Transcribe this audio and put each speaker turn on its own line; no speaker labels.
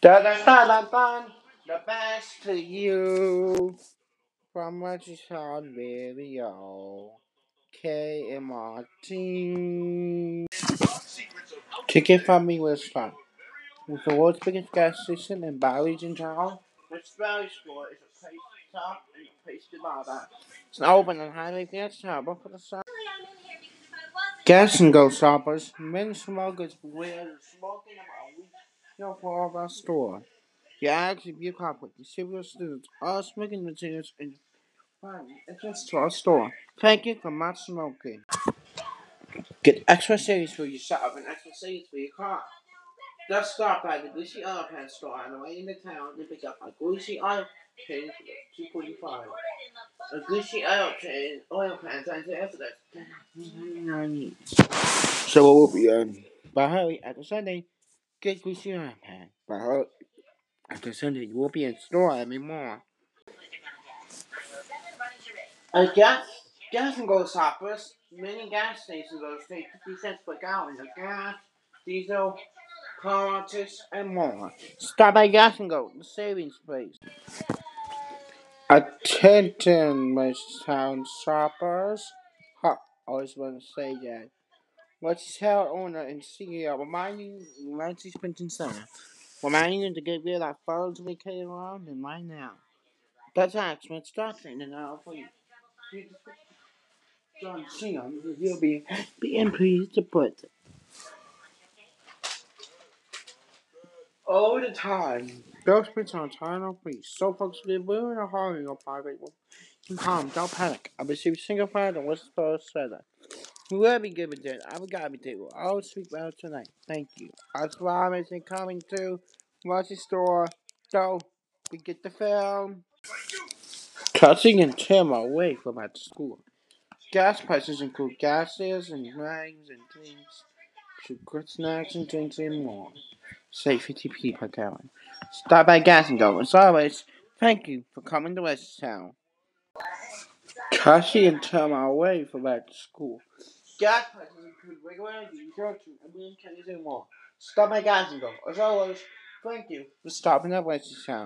Da da da da da. The best to you from Registered Video. KMRT. Ticket from me was fun. With the world's biggest gas station in Barry's in town. This Barry store is a place top and a place to buy that. It's an open and highly gas harbor for the sun. Gas and go shoppers. men smokers beware the smoking about week for of our store. You actually be cop with the civil students, all smoking materials, and finally, just to our store. Thank you for not smoking. Get extra savings for your shop and extra savings for your car. Just stop by the Greasy Oil Pan store on the way into town and pick up a Greasy Oil Pan for two forty five. A Greasy Oil Pan oil pan times after that. So it will be um by hurry after Sunday. Get Greasy Oil Pan. By hurry after Sunday you won't be in store anymore. A gas gas and go shoppers. Many gas stations will take fifty cents per gallon of gas, diesel, politics, and more. Stop by Gas and Go, the savings place. Attention, my town shoppers. Ha, always want to say that. What's town owner and CEO reminding you, Nancy Pension Center, reminding you to get rid of that phones we carry around and right now. That's actually instruction and for you. John Cena, um, you'll be being pleased to put all the time. Those bits on time free. So folks will be in a hurry or private and calm, don't panic. I received single file and whisper sweater. Whoever be given it, I will guide me to. I'll speak well tonight. Thank you. Far as they coming to watch the store, so we get the film. Cutting and Tim away from at school. Gas prices include gases and rags and things. Sugar snacks and drinks and more. Save 50p per gallon. Stop by Gas and Go. As always, thank you for coming to West Town. Cassie and Tim are away from back to school. Prices include regular diesel and green candies and more. Stop my Gas and Go. As always, thank you for stopping at West Town.